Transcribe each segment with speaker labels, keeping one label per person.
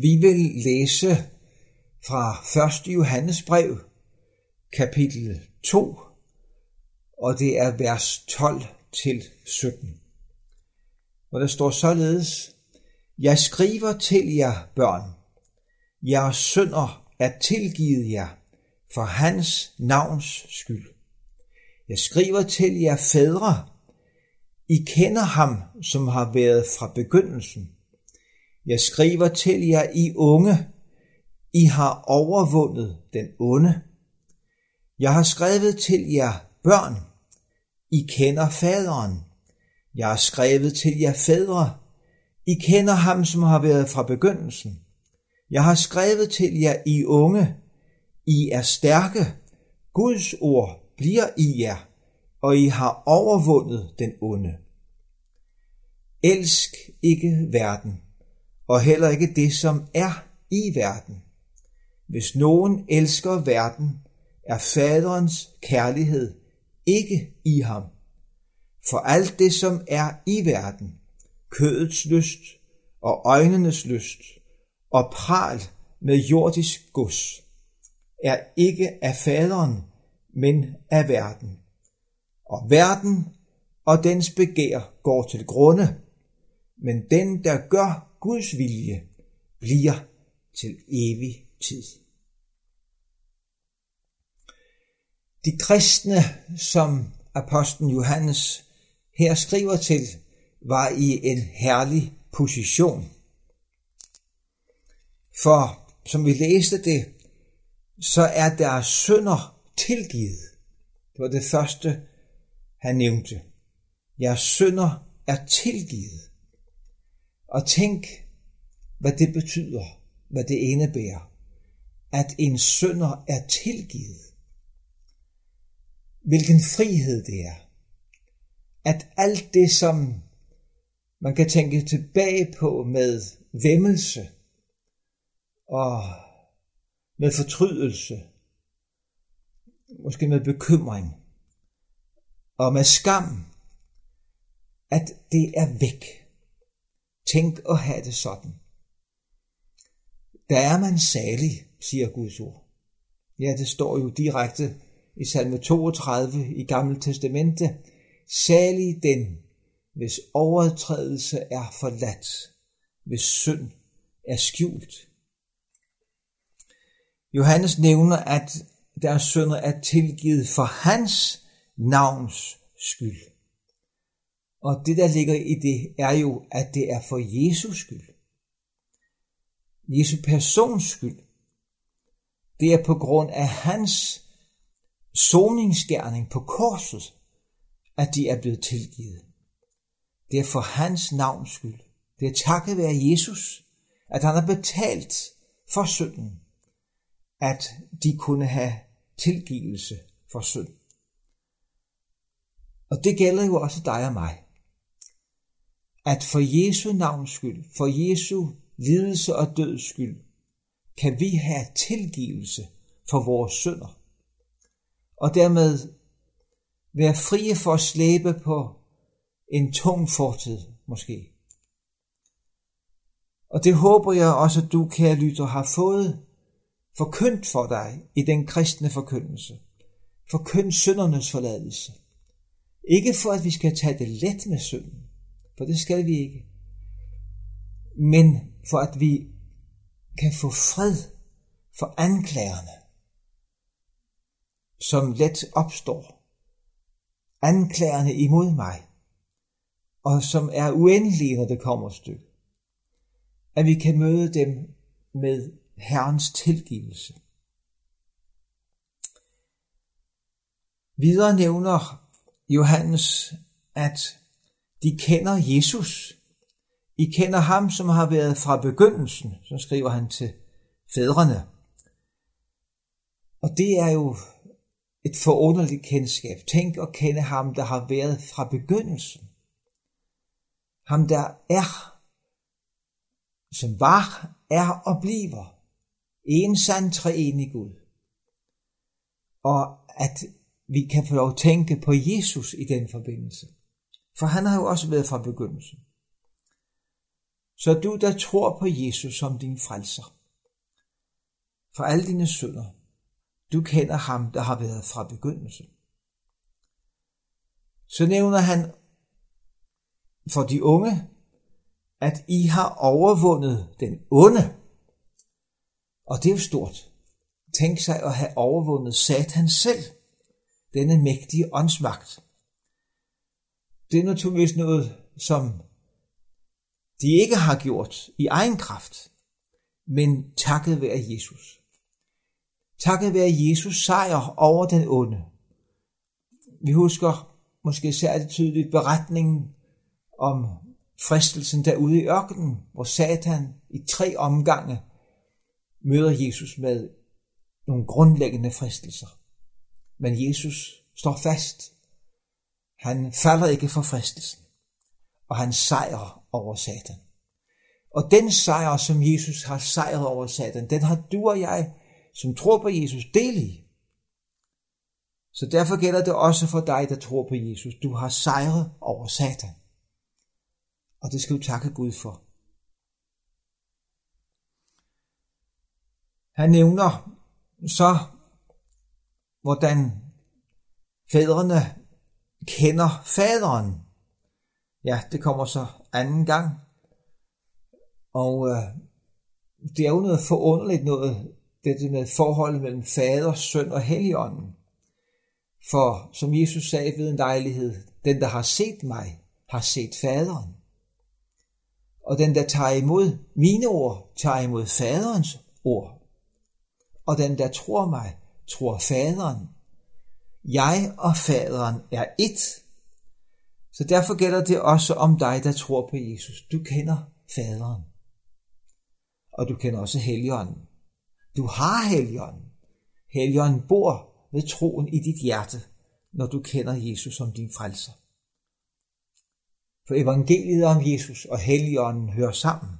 Speaker 1: Vi vil læse fra 1. Johannes brev, kapitel 2, og det er vers 12 til 17. Og der står således, Jeg skriver til jer, børn, jeres sønder er tilgivet jer for hans navns skyld. Jeg skriver til jer fædre, I kender ham, som har været fra begyndelsen. Jeg skriver til jer, I unge, I har overvundet den onde. Jeg har skrevet til jer, børn, I kender faderen. Jeg har skrevet til jer fædre, I kender ham, som har været fra begyndelsen. Jeg har skrevet til jer, I unge, I er stærke, Guds ord bliver i jer, og I har overvundet den onde. Elsk ikke verden, og heller ikke det, som er i verden. Hvis nogen elsker verden, er faderens kærlighed ikke i ham. For alt det, som er i verden, kødets lyst og øjnenes lyst og pral med jordisk gods, er ikke af faderen, men af verden. Og verden og dens begær går til grunde, men den, der gør Guds vilje, bliver til evig tid. De kristne, som apostlen Johannes her skriver til, var i en herlig position. For som vi læste det, så er deres sønder tilgivet. Det var det første, han nævnte. Jeres sønder er tilgivet. Og tænk, hvad det betyder, hvad det indebærer, at en sønder er tilgivet. Hvilken frihed det er. At alt det, som man kan tænke tilbage på med væmmelse og med fortrydelse, måske med bekymring og med skam, at det er væk. Tænk at have det sådan. Der er man salig, siger Guds ord. Ja, det står jo direkte i salme 32 i Gamle Testamente. Salig den, hvis overtrædelse er forladt, hvis synd er skjult. Johannes nævner, at deres sønner er tilgivet for hans navns skyld. Og det, der ligger i det, er jo, at det er for Jesus skyld. Jesu persons skyld. Det er på grund af hans soningsgærning på korset, at de er blevet tilgivet. Det er for hans navns skyld. Det er takket være Jesus, at han har betalt for synden, at de kunne have tilgivelse for synd. Og det gælder jo også dig og mig at for Jesu navns skyld, for Jesu lidelse og døds skyld, kan vi have tilgivelse for vores synder. Og dermed være frie for at slæbe på en tung fortid, måske. Og det håber jeg også, at du, kære lytter, har fået forkyndt for dig i den kristne forkyndelse. Forkynd syndernes forladelse. Ikke for, at vi skal tage det let med synden, for det skal vi ikke. Men for at vi kan få fred for anklagerne, som let opstår. Anklagerne imod mig, og som er uendelige, når det kommer et stykke. At vi kan møde dem med Herrens tilgivelse. Videre nævner Johannes, at de kender Jesus. I kender ham, som har været fra begyndelsen, så skriver han til fædrene. Og det er jo et forunderligt kendskab. Tænk at kende ham, der har været fra begyndelsen. Ham, der er, som var, er og bliver. En sand treenig Gud. Og at vi kan få lov at tænke på Jesus i den forbindelse. For han har jo også været fra begyndelsen. Så du, der tror på Jesus som din frelser, for alle dine synder, du kender ham, der har været fra begyndelsen. Så nævner han for de unge, at I har overvundet den onde. Og det er jo stort. Tænk sig at have overvundet Satan selv, denne mægtige åndsmagt. Det er naturligvis noget, som de ikke har gjort i egen kraft, men takket være Jesus. Takket være Jesus sejr over den onde. Vi husker måske særligt tydeligt beretningen om fristelsen derude i ørkenen, hvor Satan i tre omgange møder Jesus med nogle grundlæggende fristelser. Men Jesus står fast. Han falder ikke for fristelsen, og han sejrer over Satan. Og den sejr, som Jesus har sejret over Satan, den har du og jeg, som tror på Jesus, del i. Så derfor gælder det også for dig, der tror på Jesus. Du har sejret over Satan. Og det skal du takke Gud for. Han nævner så, hvordan fædrene kender faderen. Ja, det kommer så anden gang. Og øh, det er jo noget forunderligt noget, det med forholdet mellem fader, søn og helligånden. For som Jesus sagde ved en lejlighed, den der har set mig, har set faderen. Og den der tager imod mine ord, tager imod faderens ord. Og den der tror mig, tror faderen. Jeg og faderen er ét. Så derfor gælder det også om dig, der tror på Jesus. Du kender faderen. Og du kender også Helligånden. Du har Helligånden. Helligånden bor ved troen i dit hjerte, når du kender Jesus som din frelser. For evangeliet om Jesus og Helligånden hører sammen.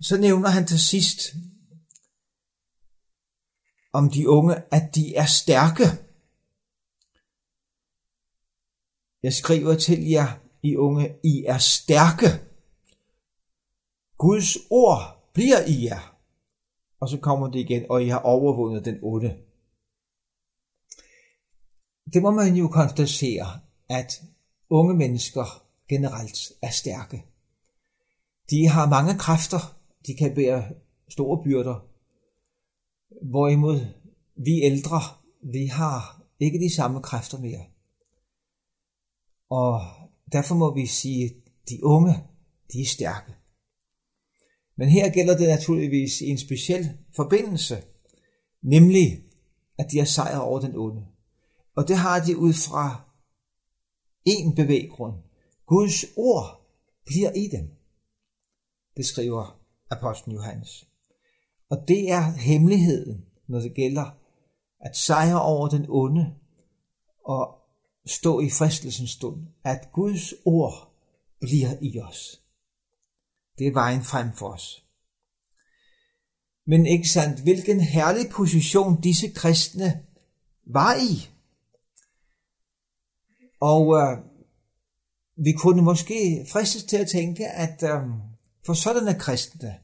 Speaker 1: Så nævner han til sidst om de unge, at de er stærke. Jeg skriver til jer, I unge, I er stærke. Guds ord bliver i jer. Og så kommer det igen, og I har overvundet den onde. Det må man jo konstatere, at unge mennesker generelt er stærke. De har mange kræfter, de kan bære store byrder, hvorimod vi ældre, vi har ikke de samme kræfter mere. Og derfor må vi sige, at de unge, de er stærke. Men her gælder det naturligvis i en speciel forbindelse, nemlig at de har sejret over den onde. Og det har de ud fra en bevæggrund. Guds ord bliver i dem. Det skriver apostlen Johannes. Og det er hemmeligheden, når det gælder at sejre over den onde og stå i fristelsens stund, at Guds ord bliver i os. Det er vejen frem for os. Men ikke sandt, hvilken herlig position disse kristne var i. Og øh, vi kunne måske fristes til at tænke, at øh, for sådanne kristne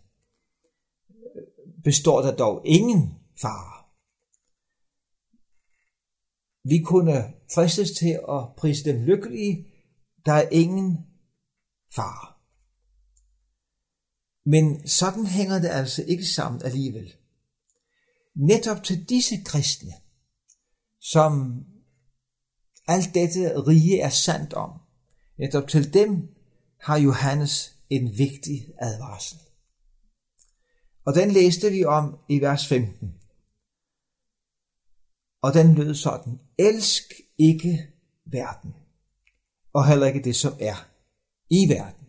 Speaker 1: består der dog ingen fare. Vi kunne fristes til at prise dem lykkelige, der er ingen fare. Men sådan hænger det altså ikke sammen alligevel. Netop til disse kristne, som alt dette rige er sandt om, netop til dem har Johannes en vigtig advarsel. Og den læste vi om i vers 15. Og den lød sådan, elsk ikke verden, og heller ikke det, som er i verden.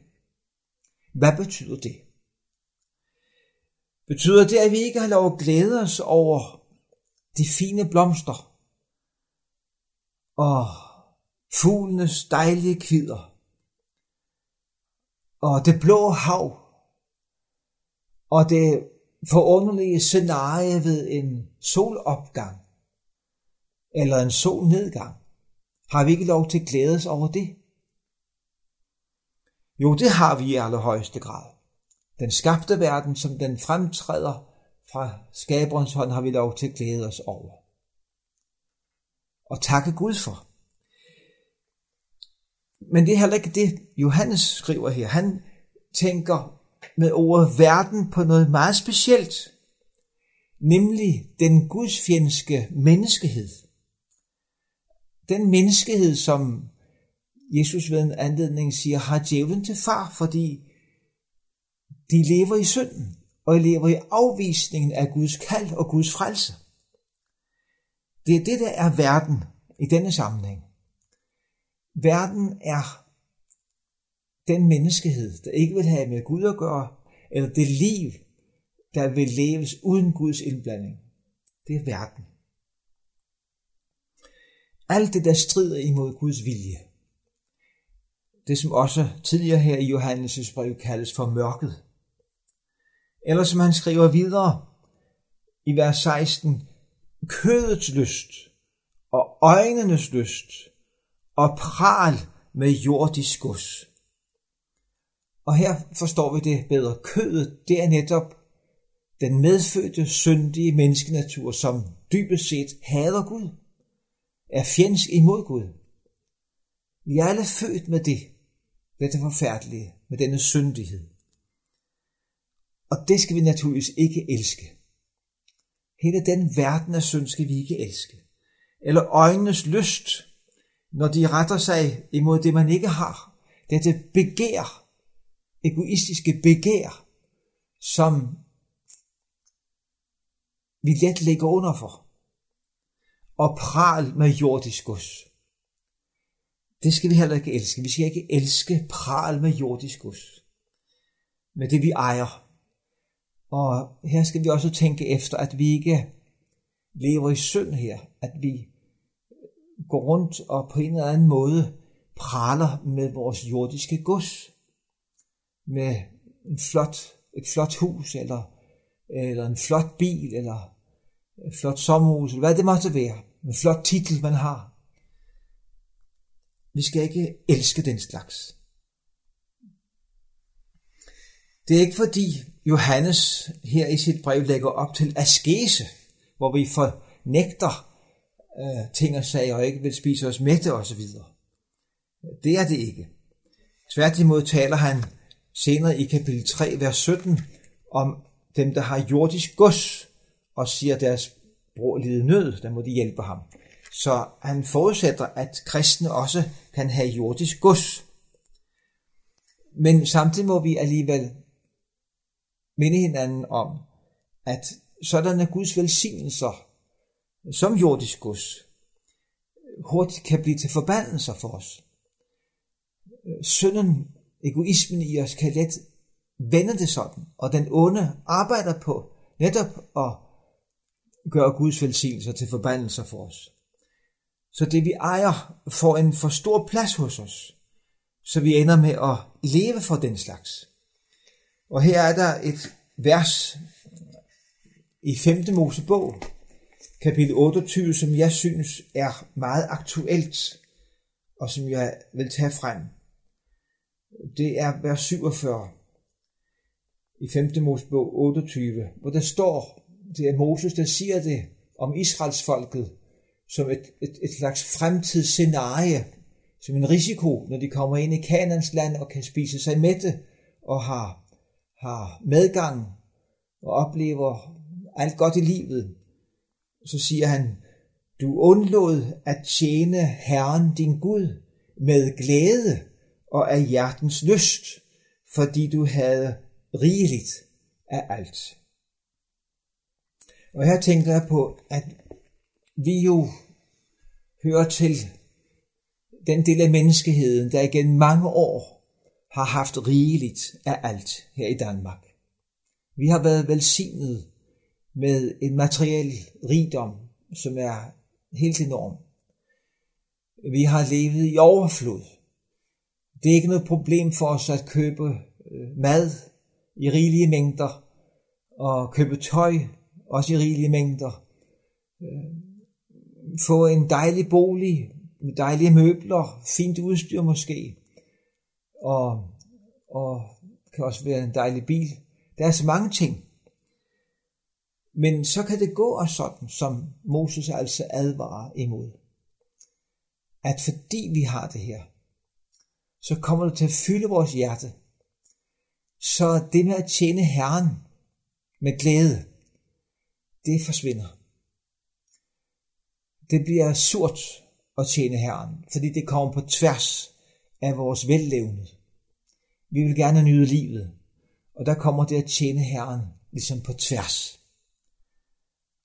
Speaker 1: Hvad betyder det? Betyder det, at vi ikke har lov at glæde os over de fine blomster og fuglenes dejlige kvider og det blå hav og det forunderlige scenarie ved en solopgang eller en solnedgang. Har vi ikke lov til at glæde os over det? Jo, det har vi i allerhøjeste grad. Den skabte verden, som den fremtræder fra skaberens hånd, har vi lov til at glæde os over. Og takke Gud for. Men det er heller ikke det, Johannes skriver her. Han tænker med ordet verden på noget meget specielt, nemlig den gudsfjendske menneskehed. Den menneskehed, som Jesus ved en anledning siger, har djævlen til far, fordi de lever i synden, og lever i afvisningen af Guds kald og Guds frelse. Det er det, der er verden i denne sammenhæng. Verden er den menneskehed, der ikke vil have med Gud at gøre, eller det liv, der vil leves uden Guds indblanding. Det er verden. Alt det, der strider imod Guds vilje. Det, som også tidligere her i Johannes' brev kaldes for mørket. Eller som han skriver videre i vers 16, kødets lyst og øjnenes lyst og pral med jordisk gods. Og her forstår vi det bedre. Kødet, det er netop den medfødte, syndige menneskenatur, som dybest set hader Gud, er fjendsk imod Gud. Vi er alle født med det, dette forfærdelige, med denne syndighed. Og det skal vi naturligvis ikke elske. Hele den verden af synd skal vi ikke elske. Eller øjnenes lyst, når de retter sig imod det, man ikke har. Dette begær, egoistiske begær, som vi let ligger under for. Og pral med jordisk gods. Det skal vi heller ikke elske. Vi skal ikke elske pral med jordisk gods. Med det vi ejer. Og her skal vi også tænke efter, at vi ikke lever i synd her. At vi går rundt og på en eller anden måde praler med vores jordiske gods. Med en flot, et flot hus, eller, eller en flot bil, eller et flot sommerhus, eller hvad det måtte være. En flot titel, man har. Vi skal ikke elske den slags. Det er ikke fordi Johannes her i sit brev lægger op til askese, hvor vi fornægter øh, ting og sager og ikke vil spise os mætte osv. Det er det ikke. Tværtimod taler han senere i kapitel 3, vers 17, om dem, der har jordisk gods, og siger, at deres bror lider nød, der må de hjælpe ham. Så han forudsætter, at kristne også kan have jordisk gods. Men samtidig må vi alligevel minde hinanden om, at sådanne Guds velsignelser som jordisk gods hurtigt kan blive til forbandelser for os. Synden, egoismen i os kan let vende det sådan, og den onde arbejder på netop at gøre Guds velsignelser til forbandelser for os. Så det vi ejer får en for stor plads hos os, så vi ender med at leve for den slags. Og her er der et vers i 5. Mosebog, kapitel 28, som jeg synes er meget aktuelt, og som jeg vil tage frem. Det er vers 47 i 5. Mosebog 28, hvor der står, det er Moses, der siger det om Israels folket, som et, et, et slags fremtidsscenarie, som en risiko, når de kommer ind i Kanans land og kan spise sig mætte og har, har medgang og oplever alt godt i livet. Så siger han, du undlod at tjene Herren din Gud med glæde og af hjertens lyst, fordi du havde rigeligt af alt. Og her tænker jeg på, at vi jo hører til den del af menneskeheden, der igen mange år har haft rigeligt af alt her i Danmark. Vi har været velsignet med en materiel rigdom, som er helt enorm. Vi har levet i overflod. Det er ikke noget problem for os at købe øh, mad i rigelige mængder, og købe tøj også i rigelige mængder. Øh, få en dejlig bolig med dejlige møbler, fint udstyr måske, og og kan også være en dejlig bil. Der er så mange ting. Men så kan det gå os sådan, som Moses altså advarer imod. At fordi vi har det her, så kommer det til at fylde vores hjerte. Så det med at tjene Herren med glæde, det forsvinder. Det bliver surt at tjene Herren, fordi det kommer på tværs af vores vellevende. Vi vil gerne nyde livet, og der kommer det at tjene Herren ligesom på tværs.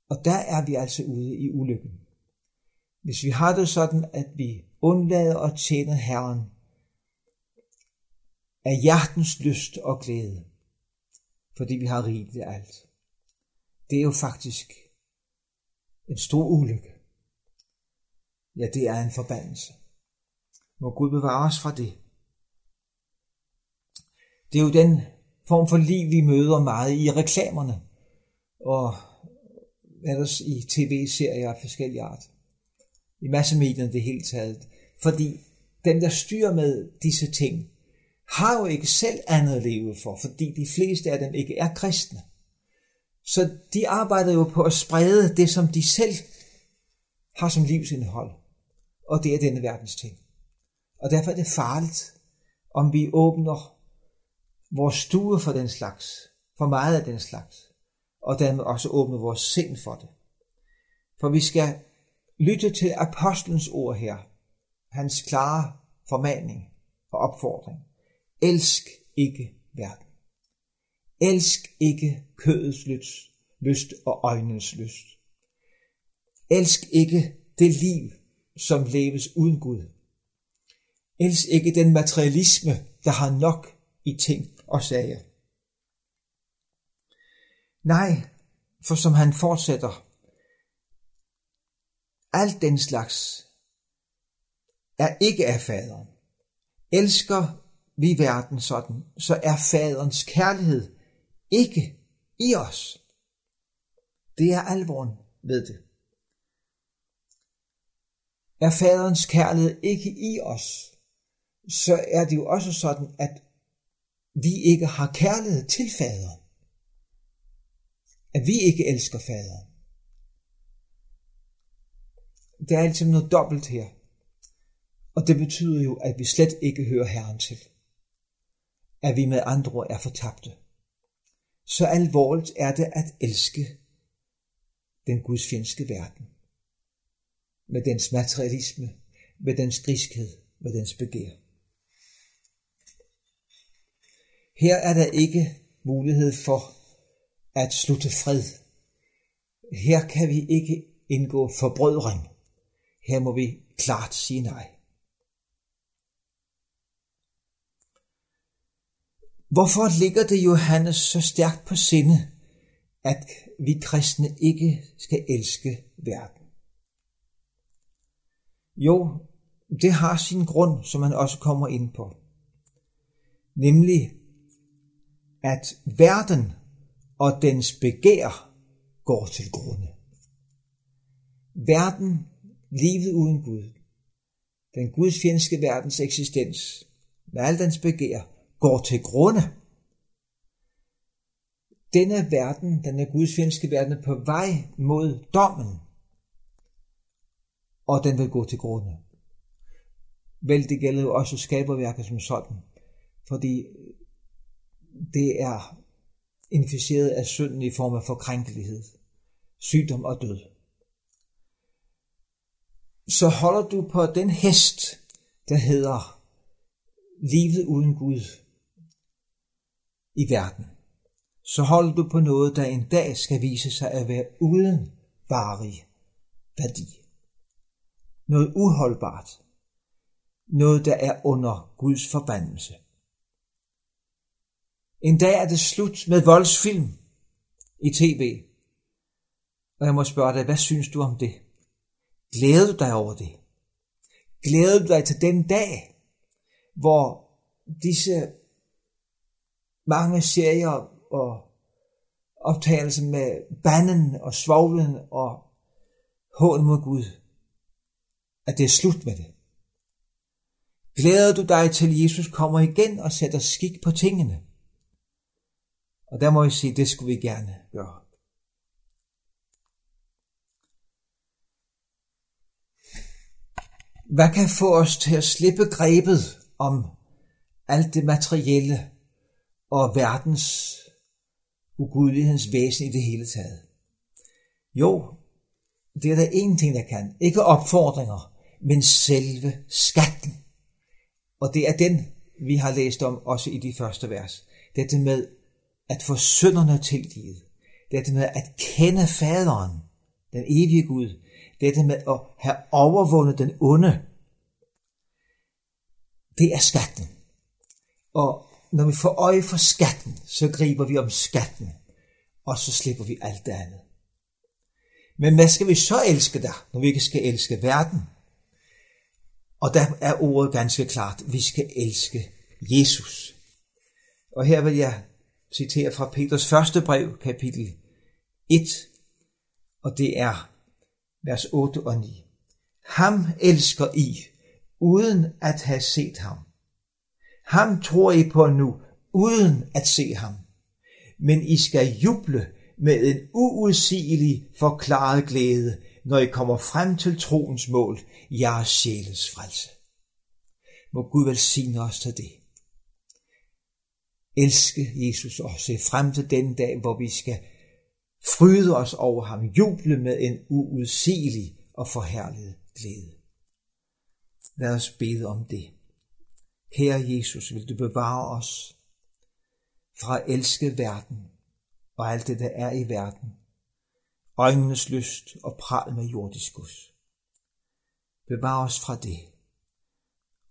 Speaker 1: Og der er vi altså ude i ulykken. Hvis vi har det sådan, at vi undlader at tjene Herren af hjertens lyst og glæde, fordi vi har rigeligt af alt. Det er jo faktisk en stor ulykke. Ja, det er en forbandelse. Må Gud bevare os fra det. Det er jo den form for liv, vi møder meget i reklamerne og ellers i tv-serier af forskellige art. I massemedierne det hele taget. Fordi den, der styrer med disse ting, har jo ikke selv andet at leve for, fordi de fleste af dem ikke er kristne. Så de arbejder jo på at sprede det, som de selv har som livsindhold. Og det er denne verdens ting. Og derfor er det farligt, om vi åbner vores stue for den slags, for meget af den slags, og dermed også åbne vores sind for det. For vi skal lytte til apostlens ord her, hans klare formaning og opfordring. Elsk ikke verden. Elsk ikke kødets lyst, lyst og øjnens lyst. Elsk ikke det liv, som leves uden Gud. Elsk ikke den materialisme, der har nok i ting og sager. Nej, for som han fortsætter, alt den slags er ikke af faderen. Elsker vi verden sådan, så er faderens kærlighed ikke i os. Det er alvoren ved det. Er faderens kærlighed ikke i os, så er det jo også sådan, at vi ikke har kærlighed til faderen. At vi ikke elsker faderen. Der er altså noget dobbelt her. Og det betyder jo, at vi slet ikke hører Herren til. At vi med andre ord er fortabte. Så alvorligt er det at elske den gudsfjendske verden. Med dens materialisme, med dens griskhed, med dens begær. Her er der ikke mulighed for at slutte fred. Her kan vi ikke indgå forbrødring. Her må vi klart sige nej. Hvorfor ligger det Johannes så stærkt på sinde, at vi kristne ikke skal elske verden? Jo, det har sin grund, som man også kommer ind på. Nemlig, at verden og dens begær går til grunde. Verden, livet uden Gud, den gudsfjendske verdens eksistens, med al dens begær, går til grunde. Denne verden, den gudsfjendske verden, er på vej mod dommen, og den vil gå til grunde. Vel, det gælder jo også skaberværket som sådan, fordi det er inficeret af synden i form af forkrænkelighed, sygdom og død. Så holder du på den hest, der hedder livet uden Gud i verden. Så hold du på noget, der en dag skal vise sig at være uden varig værdi. Noget uholdbart. Noget, der er under Guds forbandelse. En dag er det slut med voldsfilm i tv. Og jeg må spørge dig, hvad synes du om det? Glæder du dig over det? Glæder du dig til den dag, hvor disse mange serier og optagelser med banden og svoglen og hån mod Gud, at det er slut med det. Glæder du dig til, Jesus kommer igen og sætter skik på tingene? Og der må jeg sige, det skulle vi gerne gøre. Hvad kan få os til at slippe grebet om alt det materielle og verdens ugudlighedens væsen i det hele taget? Jo, det er der en ting, der kan. Ikke opfordringer, men selve skatten. Og det er den, vi har læst om også i de første vers. Dette med at få synderne tilgivet. Dette med at kende faderen, den evige Gud. Dette med at have overvundet den onde. Det er skatten. Og når vi får øje for skatten, så griber vi om skatten, og så slipper vi alt det andet. Men hvad skal vi så elske der, når vi ikke skal elske verden? Og der er ordet ganske klart, vi skal elske Jesus. Og her vil jeg citere fra Peters første brev, kapitel 1, og det er vers 8 og 9. Ham elsker I, uden at have set ham. Ham tror I på nu, uden at se ham. Men I skal juble med en uudsigelig forklaret glæde, når I kommer frem til troens mål, jeres sjæles frelse. Må Gud velsigne os til det. Elske Jesus og se frem til den dag, hvor vi skal fryde os over ham, juble med en uudsigelig og forherliget glæde. Lad os bede om det. Herre Jesus, vil du bevare os fra at elske verden og alt det, der er i verden, øjnenes lyst og pral med jordisk gods. Bevar os fra det,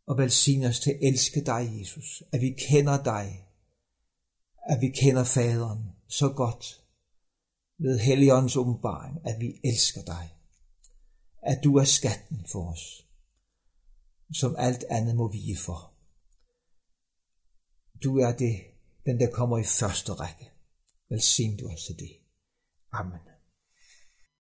Speaker 1: og velsign os til at elske dig, Jesus, at vi kender dig, at vi kender faderen så godt ved Helligåndens åbenbaring, at vi elsker dig, at du er skatten for os, som alt andet må vige for. Du er det, den der kommer i første række. Velsign du os til det. Amen.